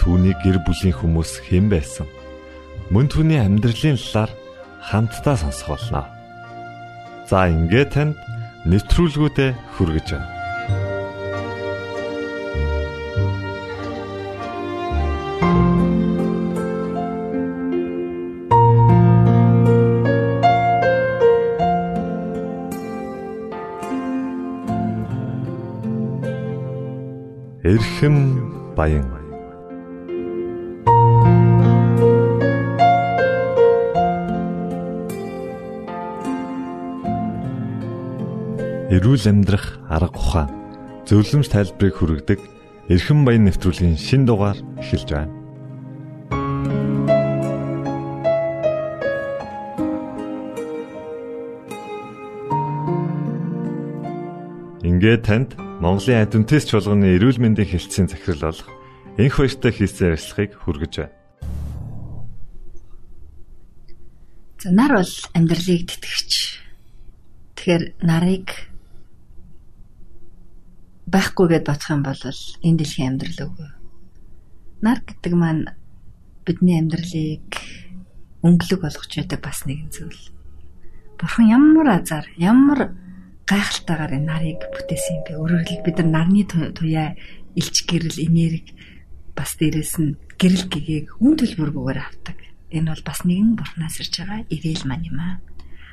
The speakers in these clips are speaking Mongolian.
түүний гэр бүлийн хүмүүс хэн байсан мөн түүний амьдралын талаар хамтдаа сонсох болно. За ингээд танд нэвтрүүлгүүдэд хүргэж байна. Эрхэм баян эрүүл амьдрах арга ухаан зөвлөмж тайлбарыг хүргэдэг эрхэм баян нэвтрүүлгийн шин дугаар эхэлж байна. Ингээд танд Монголын адвентист чуулганы эрүүл мэндийн хэлтсийн захирал болох энх баяртай хийсэн ярилцлагыг хүргэж байна. За нар бол амьдралыг тэтгэгч. Тэгэхээр нарыг байхгүй гэд бодох юм бол энэ дэлхийн амьдрал үгүй. Нар гэдэг маань бидний амьдралыг өнгөлөг болгож байдаг бас нэгэн зүйл. Бурхан ямар азар, ямар гайхалтайгаар энэ нарыг бүтээсэн юм бэ? Өөрөөр бид нар нарны туяа илч гэрэл энерги бас дээрэс нь гэрэл гэгийг үн төлбөргүйгээр авдаг. Энэ бол бас нэгэн бурхнаас ирж байгаа ирээл маань юм аа.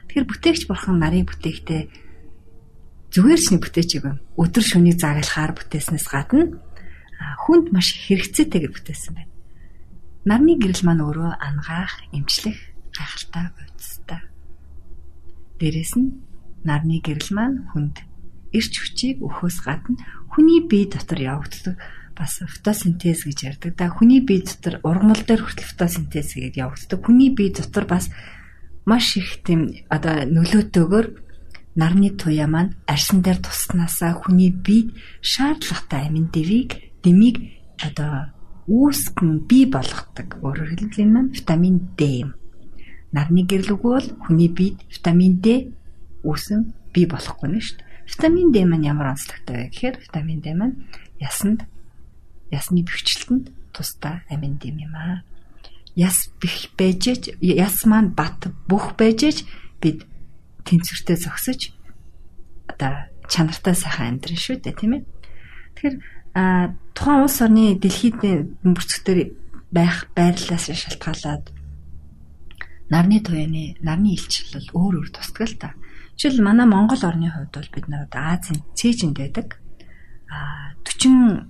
Тэгэхээр бүтээгч бурхан нарыг бүтээхдээ зүгээр ч нэг бүтээчиг юм. Өдөр шөнийг загалахаар бүтээснээс гадна хүнд маш хэрэгцээтэйгээр бүтээсэн байна. Нарны гэрэл маань өөрөө ангаах, эмчлэх, гайхалтай уйдстай. Дээрэс нь нарны гэрэл маань хүнд эрч хүчийг өгөхөөс гадна хүний бие дотор явагддаг бас фотосинтез гэж ярддаг. Да хүний бие дотор ургамал дээр хүртэл фотосинтез гэдэг явагддаг. Хүний бие дотор бас маш их тийм одоо нөлөөтэйгээр нарны туяа маань арьсан дээр туснаасаа хүний бие шаардлагатай амин дэвийг дэмийг одоо үүсгэн бий болгодог. Өөрөөр хэлбэл энэ маань витамин D юм. Нарны гэрэл үгүй бол хүний биед витамин D үүсэн бий болохгүй нь шүү дээ. Витамин D маань ямар онцлогтой вэ гэхээр витамин D маань ясанд ясны бэхжилтэнд тусдаа амин дэм юм аа. Яс бэх байж яс маань бат бүх байж бид тэнцвэртэй зогсож одоо чанартай сайхан амьдрын шүү дээ тийм ээ. Тэгэхээр тухайн улс орны дэлхийд бүрцгтэр байх байрлалаас шалтгаалаад нарны туяаны нарны илчил бол өөр өөр тусдаг л та. Жишээл манай Монгол орны хувьд бол бид нар Азийн цээжинд байдаг. А 40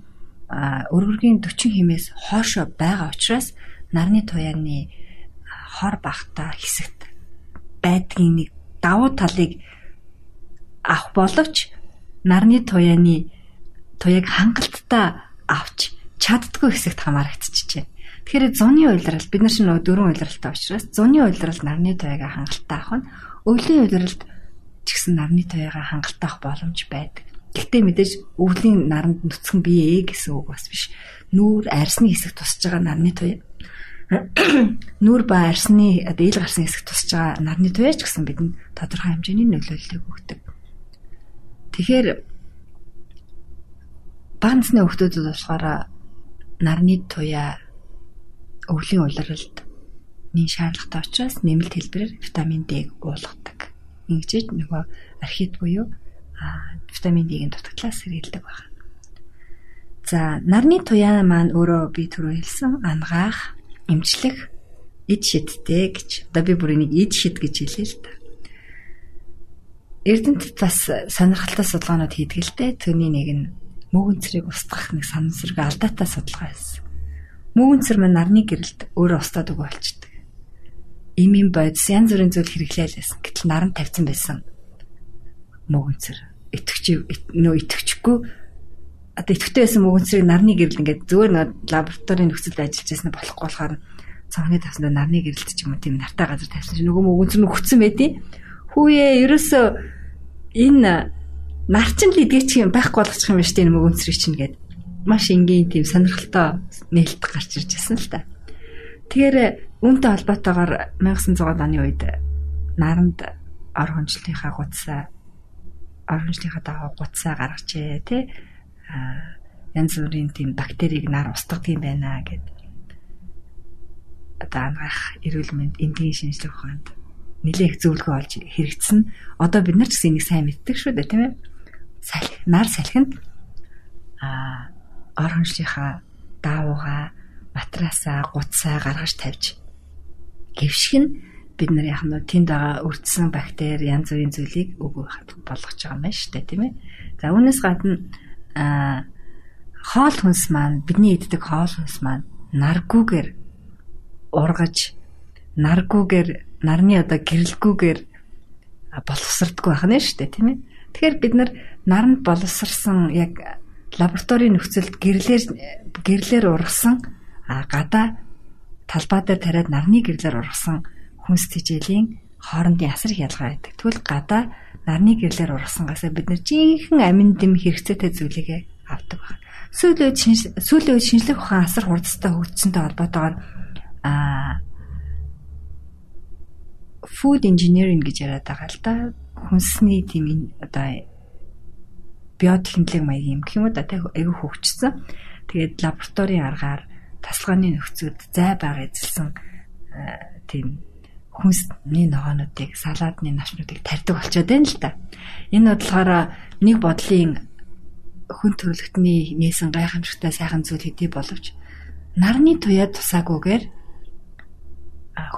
өргөргийн 40 химээс хоошо байгаа учраас нарны туяаны хор багтаа хэсэгт байдгийн нэг давуу талыг авах боловч нарны туяаны туяаг хангалттай авч чаддгүй хэсэгт хамаарагдчихжээ. Тэгэхээр зуны уйлрал бид нар шинэ дөрвөн уйлралтай учраас зуны уйлрал нарны туяагаа хангалттай авах нь өвлийн уйлралд ч гэсэн нарны туяагаа хангалттай авах боломж байдаг. Гэхдээ мэдээж өвлийн наранд нүцгэн бие гэсэн үг бас биш. Нүүр арьсны хэсэг тусаж байгаа нарны туяа нүүр ба арсны дээл гарсны хэсэг тусаж байгаа нарны туяач гэсэн бидэнд тодорхой хэмжээний нөлөөллийг өгдөг. Тэгэхээр баанцны хүмүүсд болохоор нарны туяа өвлийн улиралд нэн шаардлагатай учраас нэмэлт хэлбэрээр витамин D-г уулгадаг. Ингэжж нөгөө архит буюу витамин D-ийн дутагдлаас сэргийлдэг байна. За нарны туяа маань өөрөө би түрүү хэлсэн ангаах, эмчлэх, ид шидтэй гэж. Одоо би бүр энийг ид шид гэж хэлээ л та. Эрдэнэт бас сонирхолтой судалгаанууд хийдэг л дээ. Түүний нэг нь мөөгөнцрийг устгах нэг санамсрыг алдаатай судалгаа байсан. Мөөгөнцөр маань нарны гэрэлд өөрөө устаад өгөө болчдөг. Им им бодис янз бүрийн зүйл хэрэглээл байсан. Гэтэл наран тавьсан байсан. Мөөгөнцөр итгэж нөө итгэжгүй одоо итгэвтэй байсан мөөгөнцрийг нарны гэрэлд ингээд зүгээр нэг лабораторийн нөхцөлд ажиллаж байсан болохгүй болохоор цонхны тавсандаа нарны гэрэлд ч юм уу тийм нартай газар тавьсан чинь нөгөө мөөгөнцөр нь өгцөн байдیں۔ Хүүе ерөөсөө энэ нарчин л идэгч юм байхгүй болгочих юм байна шүү дээ мөгөнцрийг чинь гээд маш энгийн тийм сонирхолтой нээлт гарч ирж байсан л та. Тэгэхээр үүнтэй холбоотойгоор 1900 оны үед наранд ор хүнчлийнхаа гутсаа ор хүнчлийнхаа дагуу гутсаа гаргажээ тий янз бүрийн тийм бактерийг нар устгадаг юм байна гэд одоо ангаах эрүүл мэнд эндийн шинжилгээ ухаанд нэлээх зөвлөгөө олж хэрэгцсэн. Одоо бид нар ч гэсэн энийг сайн мэддэг шүү дээ, тийм ээ. Салхи, нар салхинд а ор хоншлийнхаа даавууга, матрасаа, гутсаа гаргаж тавьж гівших нь бид нар яг нь тэнд байгаа өртсөн бактери янз бүрийн зүйлийг өгөх болгож байгаа юм байна шүү дээ, тийм ээ. За үүнээс гадна а хоол хүнс маань бидний иддэг хоол хүнс маань наргүйгээр ургаж наргүйгээр нарны одоо гэрэлгүйгээр боловсрдггүй байх нь шүү дээ тийм ээ. Тэгэхээр бид нар наранд боловсрсан яг лабораторийн нөхцөлд гэрлэр гэрлэр ургасан гадаа талбай дээр тариад нарны гэрлэр ургасан хүнс тэжээлийн хоорондын асар их ялгаа байдаг. Тэгвэл гадаа нарны гэрлэр ургасангаас бид нар жинхэнэ амин дэм хэрэгцээтэй зүйлийг авдаг байна. Сүүлийн сүүлийн үед шинжлэх ухаан асар хурдтай хөгжсөнтэй холбоотойгоор аа food engineering гэж яриад байгаа л да. Хүнсний тийм одоо биотехнологи маягийн юм гэх юм уу да айгүй хөгжсөн. Тэгээд лабораторийн аргаар тасалгааны нөхцөлд зай бага эзэлсэн тийм хүнсний ногоонуудыг салаадны навчнуудыг тарьдаг болчиход байна л да. Энэ бодлохоор нэг бодлын хүн төрөлхтний нээсэн гайхамшигтай сайхан зүйл хэдий боловч нарны туяа тусаагүйгээр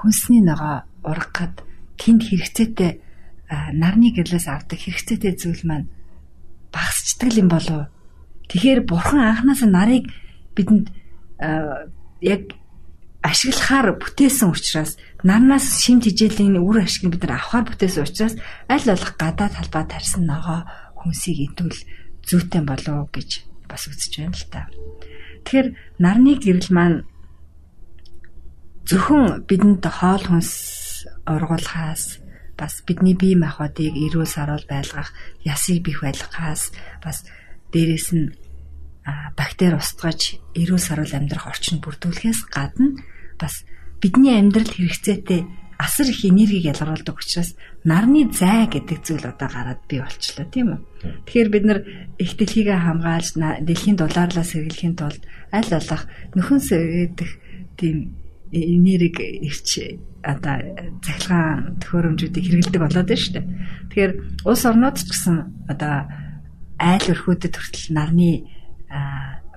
хүнсний ногоо ургахад тэнд хэрэгцээтэй нарны гэрлээс авдаг хэрэгцээтэй зүйл маань багасчдаг юм болов. Тэгэхээр бурхан анханасаа нарыг бидэнд яг ашиглахаар бүтээсэн учраас нарнаас шим тижээлийн үр ашиг бид нар авахаар бүтээсэн учраас аль болох гадаа талбай тарьсан ногоо хүнсийг идвэл зүйтэй болов гэж бас үзэж байна л та. Тэгэхээр нарны гэрэл маань зөвхөн бидэнд хоол хүнс ургуулхаас бас бидний бие махбодыг эрүүл саруул байлгах, ясыг бих байлгахаас бас дээрэс нь бактери устгаж эрүүл саруул амьдрах орчинд бүрдүүлэхээс гадна бас бидний амьдрал хэрэгцээтэй асар их энергийг ялгаруулдаг учраас нарны зай гэдэг зүйл одоо гараад бий болчлоо тийм үү. Тэгэхээр бид нар их дэлхийгээ хамгаалж дэлхийн дулаарлаа сэргийлэхийн тулд аль болох нөхөн сэргээдэх тийм энерги ирч одоо цахилгаан төхөөрөмжүүдийг хэрэгэлдэг болоод байна шүү дээ. Тэгэхээр улс орнууд ч гэсэн одоо айл өрхүүдэд хүртэл нарны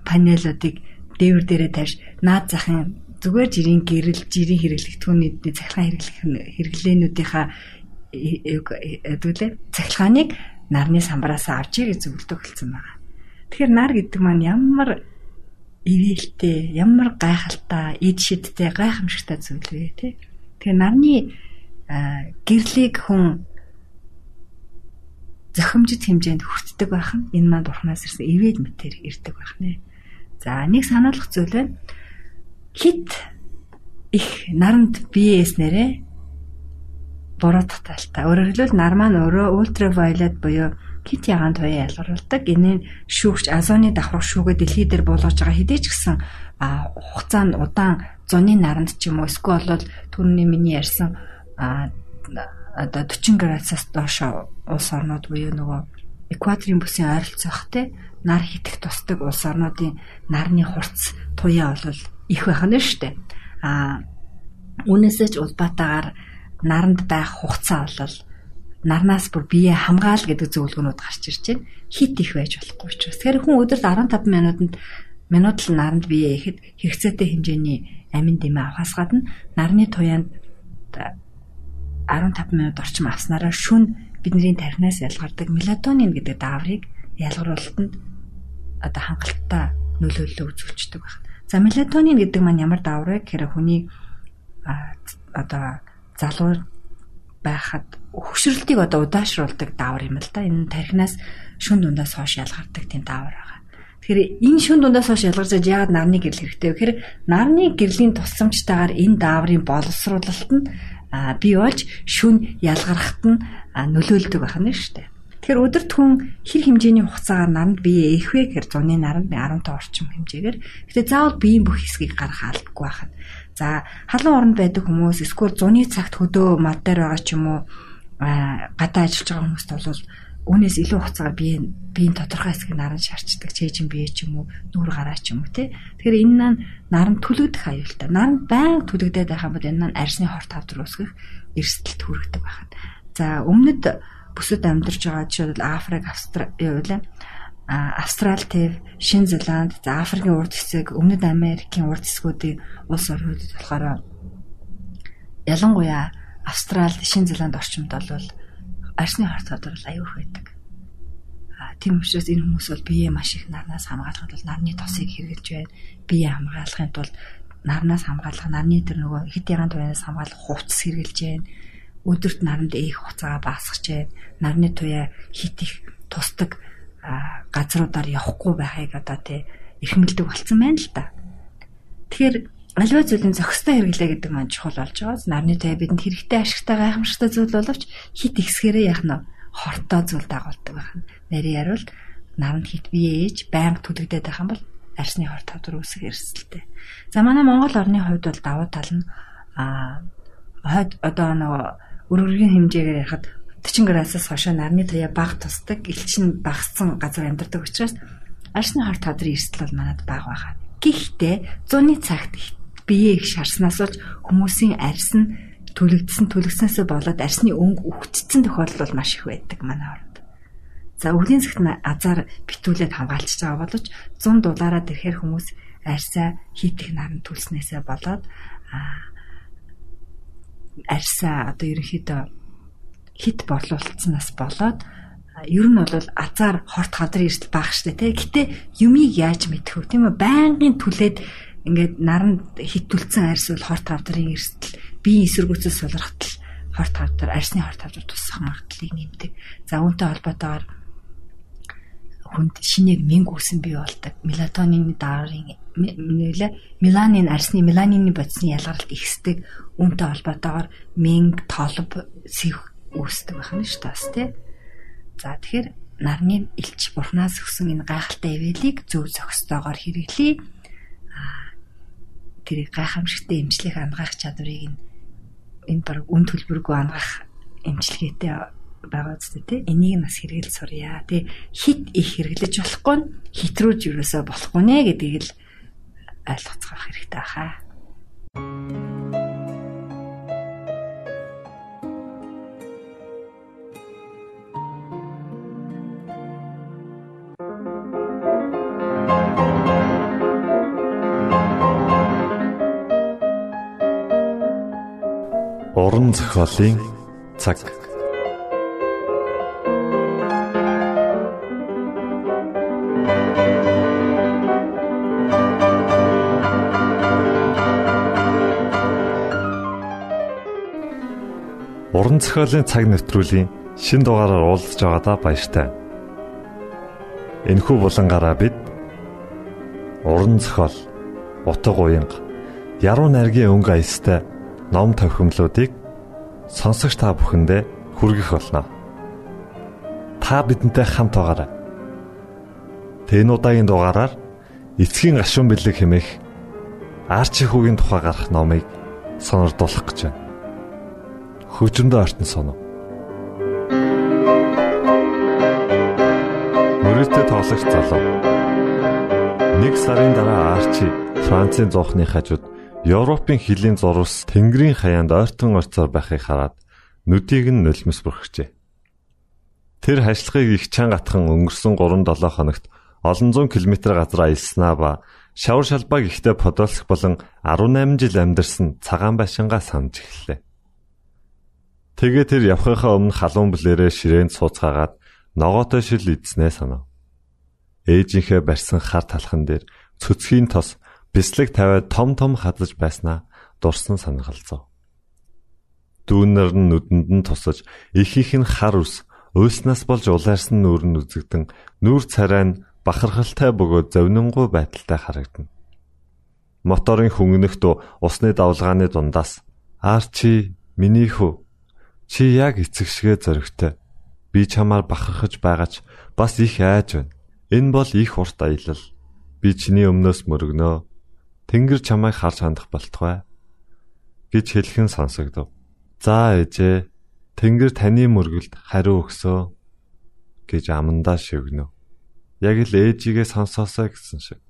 панелуудыг дээвэр дээрээ тавьж наад захын зүгээр жирийн гэрэл жирийн хэрэглэгдэхүүний цахилгаан хэрэглээнүүдийнхаа хэдүүлээ цахилгааныг нарны самбараас авчи гэж зөвлөдөг хэлсэн байна. Тэгэхээр нар гэдэг маань ямар ивэлтэй, ямар гайхалтай, эд шидтэй, гайхамшигтай зүйл вэ те. Тэгээ нарны гэрлийг хүн зохимжит хэмжээнд хүртдэг байх нь энэ маань бурхнаас ирсэн ивэл мэтэр ирдэг байх нэ. За нэг санаалах зүйл байна. Хит их наранд биеэс нэрэ буруу таталтай. Өөрөөр хэлбэл нар маань өөрөө ультравиолет буюу хит ягаан туяа ялгаруулдаг. Энэ шүүгч азоны давхрах шүүгээ дэлхий дээр буулгаж байгаа хэдий ч гэсэн хугацаанд удаан зуны наранд ч юм уу эсвэл бол түрүүний миний ярьсан одоо 40 градусаас доош улс орнууд буюу нөгөө экваторын бүсийн ойролцоох те нар хитэх тусдаг улс орнуудын нарны хурц туяа бол их байх нь дээ. А үүнээсээ ч улбаатаагаар наранд байх хугацаа бол нарнаас бүр бие хамгаал гэдэг зөвлөгөөнүүд гарч ирж байна. Хит их байж болохгүй учраас. Тэгэхээр хүн өдөрт 15 минутанд минут л наранд бие ихэд хэрэгцээтэй хэмжээний амин дэмээ авахаас гадна нарны туяанд 15 минут орчим авснараа шүн бидний тархинаас ялгардаг мелатонин гэдэг дааврыг ялгаруулалтанд одоо хангалттай нөлөөлөл үзүүлчихдэг байна. За мелатонин гэдэг маань ямар вэ гэхээр хүний одоо залуу байхад хөвшрөлтийг одоо удаашруулдаг даавар юм л да. Энэ тархинаас шүн дундаас хойш ялгардаг тийм даавар байгаа. Тэгэхээр энэ шүн дундаас хойш ялгарч яагаад нарны гэрэл хэрэгтэй вэ? Тэгэхээр нарны гэрлийн тусламжтайгаар энэ дааврын боловсруулалт нь бий болж шүн ялгархад нь нөлөөлдөг байх нь шүү дээ. Тэгэхээр өдөрт хүн хэр хэмжээний хугацаагаар наранд бие ээх вэ гэхээр зуны наранд 15 орчим хэмжээгээр. Гэтэ заавал биеийн бүх хэсгийг гаргах албагүй байхад. За халуун оронд байдаг хүмүүс эсвэл зуны цагт хөдөө мал дээр байгаа ч юм уу гадаа ажиллаж байгаа хүмүүст бол Үүнээс илүү хугацаагаар бие биеийн тодорхой хэсгийг наран шаарчдаг чэйжин бие ч юм уу нүүр гараа ч юм уу тий. Тэгэхээр энэ маань наран түлэгдэх аюултай. Наран байн түлэгдээд байх юм бол энэ маань арсны хорт тавдар үүсгэх эрсдэлт хүргэдэг байхад. За өмнөд бүсэд амьдарч байгаа жишээлбэл Африк, Австрали Австрал төв, Шинэ Зеланд, за Африкийн урд хэсэг, Өмнөд Америкийн урд хэсгүүдийн улс орнуудад болохоор ялангуяа Австрал, Шинэ Зеланд орчимд бол арсны хорт тодор аюух байдаг. А тийм учраас энэ хүмүүс бол бие маш их нарнаас хамгаалахад бол нарны тосыг хэрглэж байна. Бие хамгаалахын тулд нарнаас хамгаалах, нарны тэр нөгөө хэд яган туянаас хамгаалах хувцас хэрглэж байна. Өдөрт наранд ээх хуцаа баасгаж байна. Нарны туяа хит их тусдаг газруудаар явахгүй байхыг одоо тий эрхэмлдэг болцсон байна л да. Тэгэхээр аливаа зүйлийн зохистой хэрэглээ гэдэг маань чухал болж байгаа. Нарны туяа бидэнд хэрэгтэй ашигтай гайхамшигтай зүйл боловч хит ихсгэрээ яах нь хортой зүйл дагуулдаг байна. Нарийн яривал наранд хит бие ээж байнга түлэгдээд байх юм бол арсны хор тавдар үүсэх эрсдэлтэй. За манай Монгол орны хувьд бол давуу тал нь а хойд одоо нөгөө өргөргийн хэмжээгээр ярихад 40 градусаас хойш нарны туяа бага тусдаг, элчин багассан газар амьдардаг учраас арсны хор тавдрын эрсдэл бол манад бага байгаа. Гэхдээ зуны цагт бие их шарснаас болж хүмүүсийн арьс нь түлэгдсэн түлэгснээсээ болоод арьсны өнгө үхчихсэн тохиолдол бол маш их байдаг манай орнд. За өвлийн цагт азар битүүлээд хамгаалчихж байгаа боловч 100 дулаараа тэрхээр хүмүүс арьсаа хийх наран түлснээсээ болоод арьсаа одоо ерөнхийдөө хит борлуулалтснаас болоод ер нь бол азар хорт хадрын эрсдэл баах штэ тий. Гэтэ юмыг яаж мэдэх вэ? Тийм үү? Байнгын түлээд ингээд наранд хитүүлсэн арьс бол хорт тавдрын эрсдэл биеийн эсэргүүцээс сулрахтал хорт тавдар арьсны хорт тавдар тусах магадлалыг нэмдэг. За үүнтэй холбоотойгоор хүнд шинээр мэнг үүсэн бий болдог. Мелатонин дааврын нэлээ меланин арьсны меланины бодисны ялгаралт ихсдэг. Үүнтэй холбоотойгоор мэнг толб сэв үүсдэг байх нь шүү дээ бас тий. За тэгэхээр нарны элч бурхнаас өгсөн энэ гайхалтай ивэлийг зөв зохистойгоор хэрэглэе тэр гайхамшигтай эмчлэх ангаах чадварыг энэ баг үн төлбөргүй ангаах эмчилгээтэй байгаа зү тэ энийг нас хэрэгэл сурья тэ хит их хэрэглэж болохгүй хитрүүлж юусоо болохгүй нэ гэдгийг л ойлгоцгоох хэрэгтэй баха. уран зохиолын цаг. Уран зохиолын цаг нэвтрүүлгийн шин дугаараар уулзж байгаадаа баяртай. Энэхүү булангаараа бид уран зохиол, утга уянга, яруу найргийн өнгө аястай ном тохиомлуудыг сонсогч та бүхэндээ хүргэх болно. Та бидэнтэй хамт байгаарай. Тэн удаагийн дугаараар эцгийн гашуун бэлэг хэмээх арчи хүүгийн тухай гарах номыг сонирдуулах гэж байна. Хөгжмөд артн соно. Мөрөдтэй тоглогч залуу. Нэг сарын дараа арчи Францын зоохны хажууд Европын хилийн зурвас Тэнгэрийн хаяанд ойртон орцоор байхыг хараад нүдийг нь нулимс бүрхжээ. Тэр хашлагыг их чанга атхан өнгөрсөн 3-7 хоногт олон зуун километр газар аялснаа ба шавар шалбааг ихтэй Подольск болон 18 жил амьдарсан цагаан байшингаа санаж эхэллээ. Тэгээ тэр явхынхаа өмнө халуун бүлээрээ ширээнд сууцгаагаад ногоотой шил идснээ санав. Ээжийнхээ барьсан хар талхан дээр цөцгийн тос бислэг тавиад том том хадаж байснаа дурсан санагалзав. Дүүнэр нь нүдэнд нь тусаж их их нь хар ус Уйснаас болж улаарсан нүүр нь үзэгдэн нүүр царай нь бахархалтай бөгөөд зовнингуй байдалтай харагдана. Моторын хөнгөнөхт усны давлгааны дундаас "Арчи, миний хүү. Чи яг эцэг шигэ зөрөгтэй. Би чамаар бахархаж байгаач бас их айж байна. Энэ бол их урт аялал. Би чиний өмнөөс мөргөнөө. Тэнгэр чамайг харж хандах болтугай." гэж хэлхэн сонсогдов. "За ээжээ, Тэнгэр таны мөргөлд хариу өгсөө гэж амандаа шивгэнэ. Яг л ээжигээ сонсоосоо гэсэн шиг.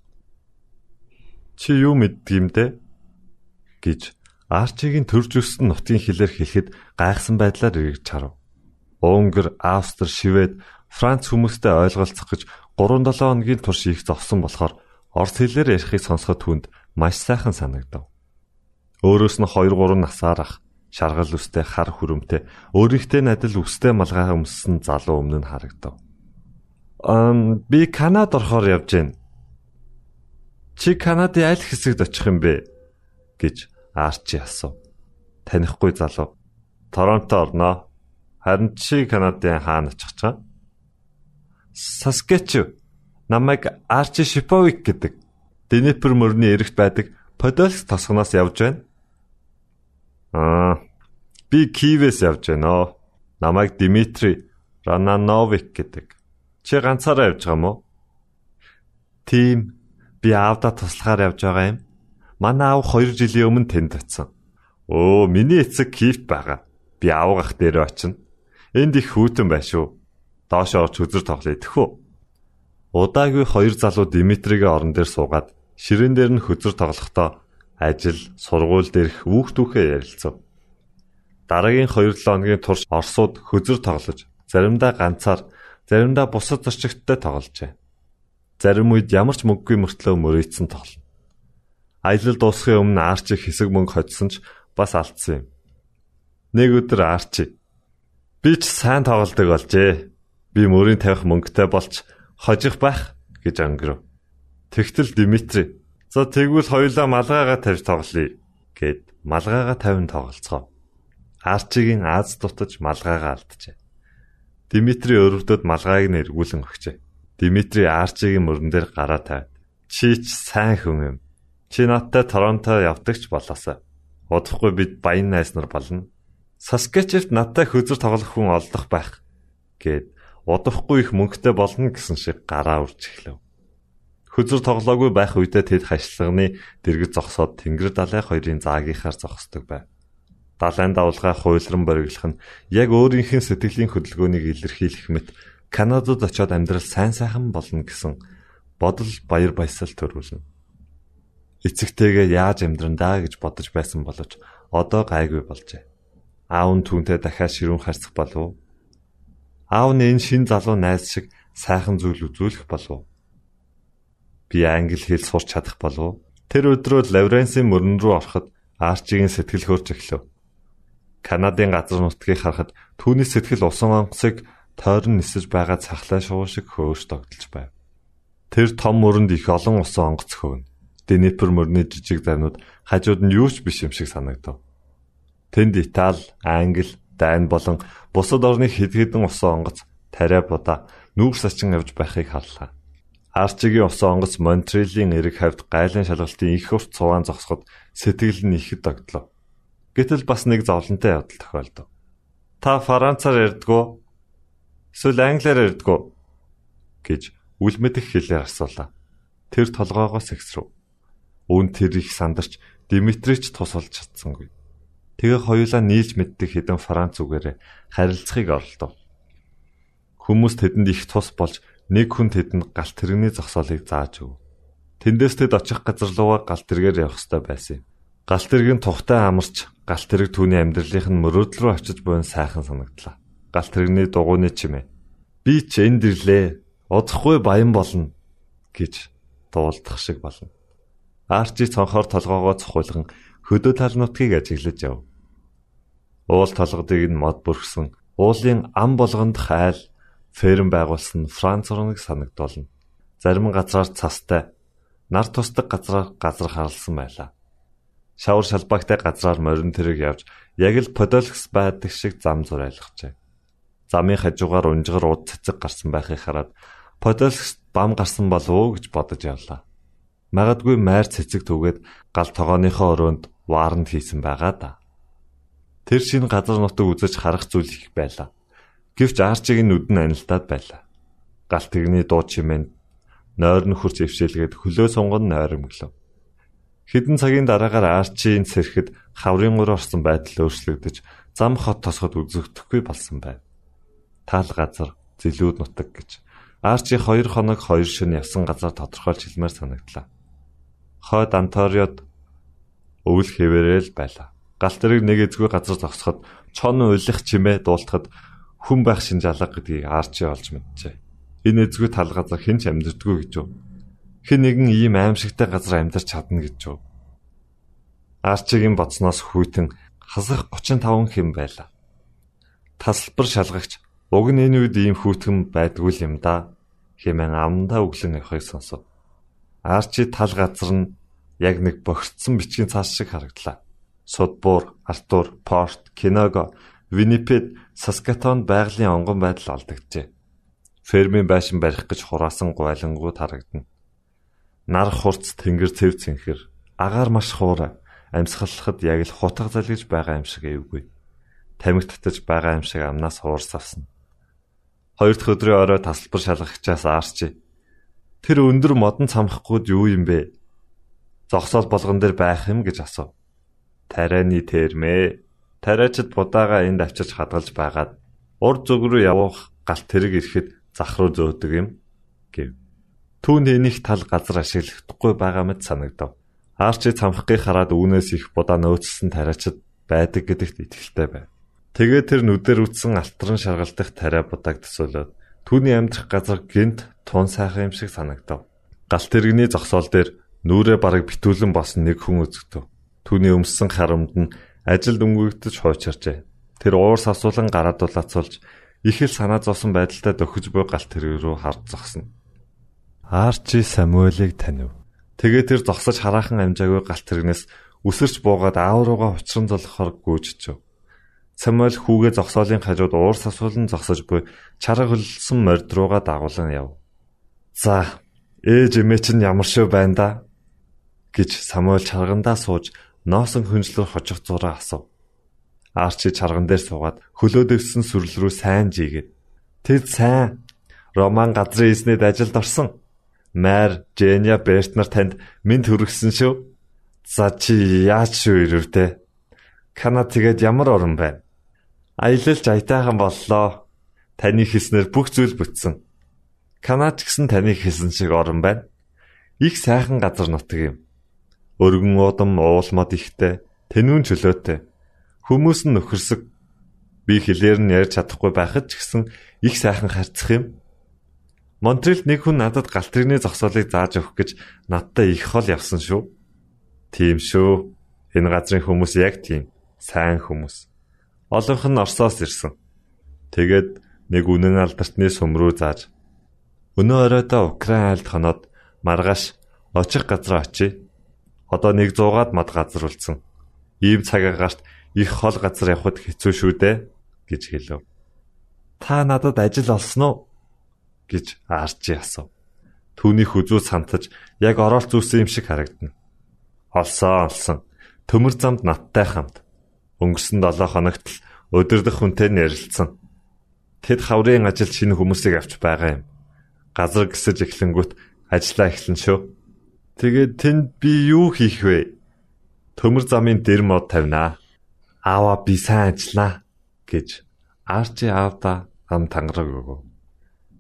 Чи юу мэддгиймдэ гэж Арчигийн төрж өссөн нутгийн хэлээр хэлэхэд гайхсан байдлаар эргэж харав. Унгар, Австри, Швед, Франц хүмүүстэй ойлголцох гэж 3-7 хоногийн турш их зовсон болохоор орос хэлээр ярихыг сонсоход түнд маш сайхан санагдав. Өөрөөс нь 2 3 насаар ах шаргал үстэй хар хүрэмтэй өөрийнхөө надад үстэй малгай өмссөн залуу өмнө нь харагдав. Ам би Канад орохоор явж байна. Чи Канадын аль хэсэгт очих юм бэ? гэж Арчи асуув. Танихгүй залуу. Торонто орноо. Харин чи Канадын хаана очих чам? Саскачу. Намайг Арчи Шиповик гэдэг. Днепр мөрний эрэгт байдаг Подольск тосгоноос явж байна. Аа. Би Киевээс явж байна. Намайг Дмитрий Ранановик гэдэг. Чи ганцаараа явж байгаа мó? Тийм. Би аавда туслахаар явж байгаа юм. Манай аав 2 жилийн өмнө тэнд очив. Өө, миний эцэг Киевт байгаа. Би аавгах дээр очино. Энд их хүүтэн байна шүү. Доош орж үзэр тоглоё тэхүү. Удаагүй хоёр залуу Дмитригийн орон дээр суугаад ширээн дээр нь хөзөр тоглохдоо ажил, сургууль дээрх хүүхдүүхээ ярилцав. Дараагийн 2-7 хоногийн турш Оросууд хөзөр тоглож, заримдаа ганцаар, заримдаа бусад зорчигчтой тогложээ. Зарим үед ямар ч мөнгөгүй мөртлөө мөрөөдсөн тоглоно. Аялал дуусахын өмнө Арчи хэсэг мөнгө хоцсон ч бас алдсан юм. Нэг өдөр Арчи би ч сайн тоглодог болжээ. Би мөрийн тавих мөнгөтэй болч хожих байх гэж өнгөрөв. Тэгтэл Дмитрий За тэгвэл хоёулаа малгайгаа тавьж тоглоё гэд малгайгаа тавин тоглолцгоо. Арчигийн Аз дутаж малгайгаа алджээ. Дмитрий өрөвдөд малгайг нь эргүүлэн өгчээ. Дмитрий Арчигийн мөрөн дээр гараа тавиад "Чи ч сайн хүн юм. Чи надтай Торонто явдагч болоосаа. Удахгүй бид баян найс нар болно. Саскачевт надтай хөзөр тоглох хүн олдох байх." гэд удахгүй их мөнгөтэй болно гэсэн шиг гараа үрж эхлэв. Хөзөр тоглоогүй байх үедээ тэд хашлагны дэргэд зогсоод Тэнгэр далай хоёрын заагийнхаар зогсдог байв. Далайн давлгаа хуйлран бориглох нь яг өөрийнх нь сэтгэлийн хөдөлгөөнийг илэрхийлэх мэт Канадад очиод амьдрал сайн сайхан болно гэсэн бодол баяр баясгал төрүүлнэ. Эцэгтэйгээ яаж амьдрандаа гэж бодож байсан боловч одоо гайгүй болжээ. Аав нь түүнтэй дахиад ширүүн харцах болов. Аав нь энэ шин залуу найз шиг сайхан зүйл үзүүлэх болов би англи хэл сурч чадах болов. Тэр өдрөө Лавренсийн мөрөн рүү ороход Арчигийн сэтгэл хөөрч эхлэв. Канадын газар нутгийг харахад түүний сэтгэл усан онгоцыг тойрон нисэж байгаа цахлаа шуу шиг хөөрч тогтолж байв. Тэр том мөрөнд их олон усан онгоц хөвнө. Днепр мөрний жижиг зарнууд хажууд нь юу ч биш юм шиг санагдав. Тэнд Итали, Англи, Дани болон бусад орны хэд хэдэн усан онгоц тариа будаа нүүр сачин явж байхыг харлаа. Арчигийн усан онгоц Монтрелийн эрэг хавьд гайлын шалгалтын их урт цуваан зогсоход сэтгэл нь ихэд догтлоо. Гэтэл бас нэг зовлонтой явдал тохиолдов. Та Францаар ярьдгүү? Эсвэл англиар ярьдгүү? гэж үл мэдэх хэлээр асуулаа. Тэр толгоогоос ихсрэв. Үүн тэр их сандарч Димитрич тус олж чадсангүй. Тэгээ хоёулаа нийлж мэддэг хэдэн Франц үгээрээ харилцахыг оролдов. Хүмүүс тэдэнд их тус болж нэг хүн тэдэнд галт тэрэгний зогсоолыг зааж өг. Тэндээс тэд очих газар руугаа галт тэргээр явах ёстой байсан юм. Галт тэрэг нь тухтай амарч галт тэрэг түүний амьдралынх нь мөрөөдөл рүү очиж буйн сайхан санагдлаа. Галт тэрэгний дугуйны чимээ. Би ч энд ирлээ. Удахгүй баян болно гэж дуулдах шиг болно. Арчи цонхоор толгоогоо цохуулган хөдөө тал нутгийг ажиглаж яв. Уул толгодыг нь мод бүрхсэн уулын ам болгонд хайл ферм байгуулсан Франц орныг санагдуулна. Зарим газраар цастай, нар тусдаг газраар газар харлсан байлаа. Шавар шалбаагтай газраар морин тэрэг явж яг л Подолкс байдаг шиг зам зурайлгажээ. Замын хажуугаар унжгар уд цэцэг гарсан байхыг хараад Подолкс бам гарсан болов уу гэж бодож явлаа. Магадгүй майр цэцэг түгээд гал тогооныхоо өрөөнд ваарнд хийсэн байгаа да. Тэр шин газар нутаг үзэж харах зүйл их байлаа. Гэвч Арчиг нүд нь анилдаад байлаа. Галт тэрний дуу чимээ нойр нь хурц өвшөөлгээд хөлөө сунгон нойромглов. Хэдэн цагийн дараагаар Арчийн сэрхэд хаврын гур орсон байдал өөрчлөгдөж зам хот тосгод үзэгдэхгүй болсон байв. Таал газар, зилүүд нутаг гэж Арчи 2 хоног 2 шөнө явсан газар тодорхойлж хэлмээр санагдлаа. Хойд Анториод өвөл хэвээрэл байлаа галт тэрэг нэг эзгүй газар зогсоход чон уйлах чимээ дуулахад хүн байх шинжаалга гэдгийг арчи олж мэджээ. Энэ эзгүй тал газар хэн ч амьдрдаггүй гэж юу? Хэн нэгэн ийм аимшигтай газар амьдарч чадна гэж юу? Арчигийн боцноос хүйтэн хасах 35 хэм байлаа. Тасалбар шалгагч уг нь энэ үед ийм хүүтгэн байдгүй юм да хэмээн амдаа өглөн явахыг сонсов. Арчи тал газар нь яг нэг богцсон бичгийн цаас шиг харагдлаа. Судбуур, Артур, Порт, Киного, Виннипед, Саскатон байгалийн онгон байдал алдагджээ. Фермийн байшин барих гэж хураасан гуйлангууд харагдана. Нар хурц тэнгэр цэв цэнхэр, агаар маш хуура, амьсгалахад яг л хутга залгиж байгаа юм шиг эвгүй. Тамхи татаж байгаа юм шиг амнаас хуурс авсан. Хоёр дахь өдрийн орой тасалбар шалгагчаас аарчээ. Тэр өндөр модон цамхгууд юу юм бэ? Зогсоол болгон дээр байх юм гэж асуув тарианы термээ. Тариачид будаага энд авчирч хадгалж байгаад урд зүг рүү явах галт тэрэг ирэхэд зах руу зөөдөг юм гэв. Түүнд энийг тал газар ашиглахдаггүй байгаа мэт санагдав. Арчи цамхгийг хараад үүнээс их будаа нөөцсөн тариачид байдаг гэдэгт итгэлтэй байв. Тэгээд тэр нүдээр үтсэн алтран шаргалдах тариа будааг төсөөлөд түүний амьдрах газар гинт тун сайхан юм шиг санагдав. Галт тэрэгний зогсоол дээр нүрээ бараг битүүлэн босон нэг хүн үзэгдэв. Түүний өмссөн харамд нь ажилд өнгөгдөж хуучирчээ. Тэр уурс асуулан гараад дулаацуулж их л санаа зовсон байдалтай дөхөж буй галт тэрэг рүү харж зогсно. Арчи Самуэлийг танив. Тэгээ тэр зогсож хараахан амжаагүй галт тэрэгнээс үсэрч буугаад аав руугаа учран золохоор гүйжчихв. Самуэль хүүгээ зогсоолын хажууд уурс асуулан зогсож буй чарга хөлсөн морд руугаа дагуулan яв. За, ээж эмээ чинь ямар шүү байна да гэж Самуэль чаргандаа сууж Носон хүнжлөр хожих зураа асуув. Арчи чарган дээр суугаад хөлөө дэвсэн сүрэл рүү сайн жигээд "Тэд сайн. Роман газрын эзнэд ажилд орсон. Майр, Женя Бертнер танд минь төрөгсөн шүү. За чи яаж шүү ирвдэ? Канад тэгээд ямар орон байна? Аялалж аятайхан боллоо. Таны хийснээр бүх зүйл бүтсэн. Канад ч гэсэн таны хийсэн шиг орон байна. Их сайхан газар нутаг юм. Өргөн удам уулмод ихтэй, тэнүүн чөлөөтэй. Хүмүүс нь нөхөрсөг. Би хэлээр нь ярьж чадахгүй байхад ч гэсэн их сайхан харцах юм. Монтрелд нэг хүн надад галтрины зогсоолыг зааж өгөх гэж надтай их хол явсан шүү. Тийм шүү. Энэ газрын хүмүүс яг тийм. Сайн хүмүүс. Олонх нь Оросоос ирсэн. Тэгээд нэг үнэн алдартны сүм рүү зааж өнөө оройдоо Украин айлд хоноод маргааш очих газар очие. Одоо нэг 100-аад мад газар үлдсэн. Ийм цаг агаарт их хол газар явхад хэцүү шүү дээ гэж хэлв. Та надад ажил олсон уу? гэж Арчи асуув. Түүнийх үзүү сантаж яг оролт зүүсэн юм шиг харагдана. Олсон, олсон. Төмөр замд надтай хамт. Өнгөрсөн 7 хоногт л өдөрдөх хүнтэй ярилцсан. Тэд хаврын ажил шинэ хүмүүсийг авч байгаа юм. Газар гисэж эхлэнгүүт ажиллаа эхлэн шүү. Тэгээд тэнд би юу хийх вэ? Төмөр замын дэр мод тавина. Аава би сайн ажиллана гэж Арчи аавда ам тангараг өгөв.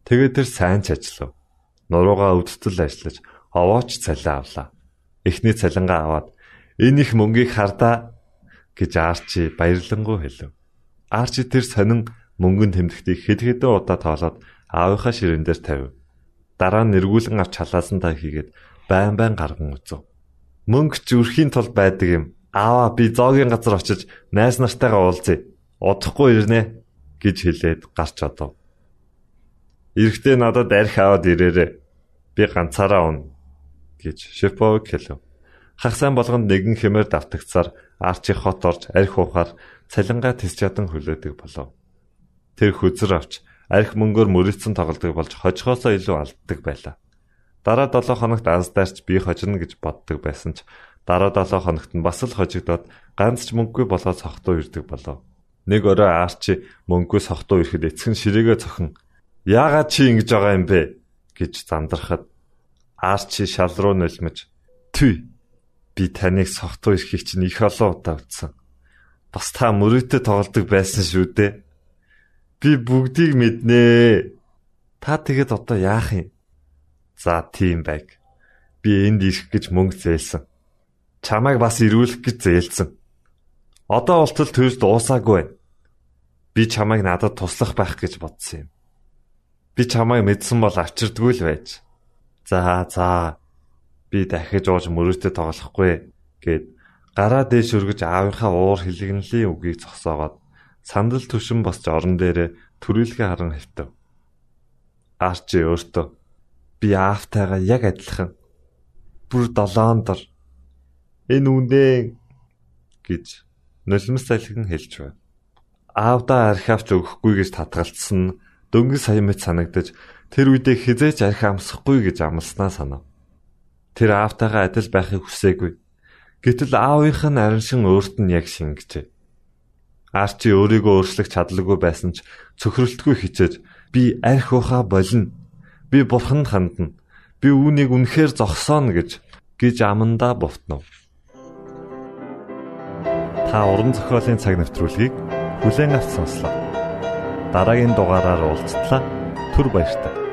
Тэгээд тэр сайн ч ажиллав. Нуруугаа өвдтөл ажиллаж овооч цалин авлаа. Эхний цалингаа аваад энэ их мөнгийг хардаа гэж Арчи баярлангуй хэлв. Арчи тэр сонин мөнгөн тэмдэгтийг хэд хэдэн удаа тоолоод аавынхаа ширээн дээр тавив. Дараа нь эргүүлэн авч халаасан та хийгээд байн байн гарган үзв. Мөнгө зүрхийн тулд байдаг юм. Аава би зоогийн газар очиж найз нартайгаа уулзъя. Удахгүй ирнэ гэж хэлээд гарч одов. Ирэхдээ надад арх аваад ирээрээ. Би ганцаараа унна гэж Шефовик хэлв. Хах сайн болгонд нэгэн хэмээр давтагцаар Арчи хот орж арх ухаар цалингаа тис чадан хөлөөдөг болов. Тэр хүзэр авч арх мөнгөөр мөрөлдсөн тоглодог болж хожихоосоо илүү алддаг байлаа. Дараа 7 хоногт аздаарч би хожино гэж боддог байсан ч дараа 7 хоногт нь бас л хожигдоод ганц ч мөнгөгүй болоод сохтуу ирдэг болов. Нэг өрөө Арчи мөнгөгүй сохтуу ирэхэд эцэг нь ширээгээ цохон "Яагаад чи ингэж байгаа юм бэ?" гэж зандрахад Арчи шал руу нөлмөж "Түй би таныг сохтуу ирэхийг чинь их олон удаа үзсэн. Бас та мөрөөдө тоглодог байсан шүү дээ." Би бүгдийг мэднэ. Та тэгэд одоо яах юм? За тийм байг. Би энд ирэх гэж мөнгө зээлсэн. Чамайг бас ирүүлэх гэж зээлсэн. Одоо болтол төрс дуусаагүй байна. Би чамайг надад туслах байх гэж бодсон юм. Би чамайг мэдсэн бол авчирдгүй л байж. За за. Би дахиж ууж мөрөөдө тоглохгүй гэд гараа дээш өргөж аавынхаа уур хилэгнэлийн үгийг зогсоогоод сандал түшин босч орон дээрээ төрүүлгээ харан хөвтөв. Арчи өөртөө би аавтайгаа яг адилхан бүр долоон дор энэ үндэ гэж нулимс салхин хэлж байна. Аавдаа архивч өгөхгүй гэж татгалцсан дөнгөж сая мэт санагдаж тэр үедээ хизээч архи амсахгүй гэж амласнаа санав. Тэр аавтайгаа адил байхыг хүсээгүй. Гэтэл аавынх нь араншин өөрт нь яг шингэжээ. Арчи өөрийгөө өөрчлөх чадлагүй байсан ч цөхрөлтгүй хичээж би арх ухаа болно. Би бурханд хандна. Би үүнийг үнэхээр зогсооно гэж гэж амандаа бовтнов. Та уран зохиолын цаг навтруулгийг бүлээн авч сонслоо. Дараагийн дугаараар уулзтлаа. Түр баярлалаа.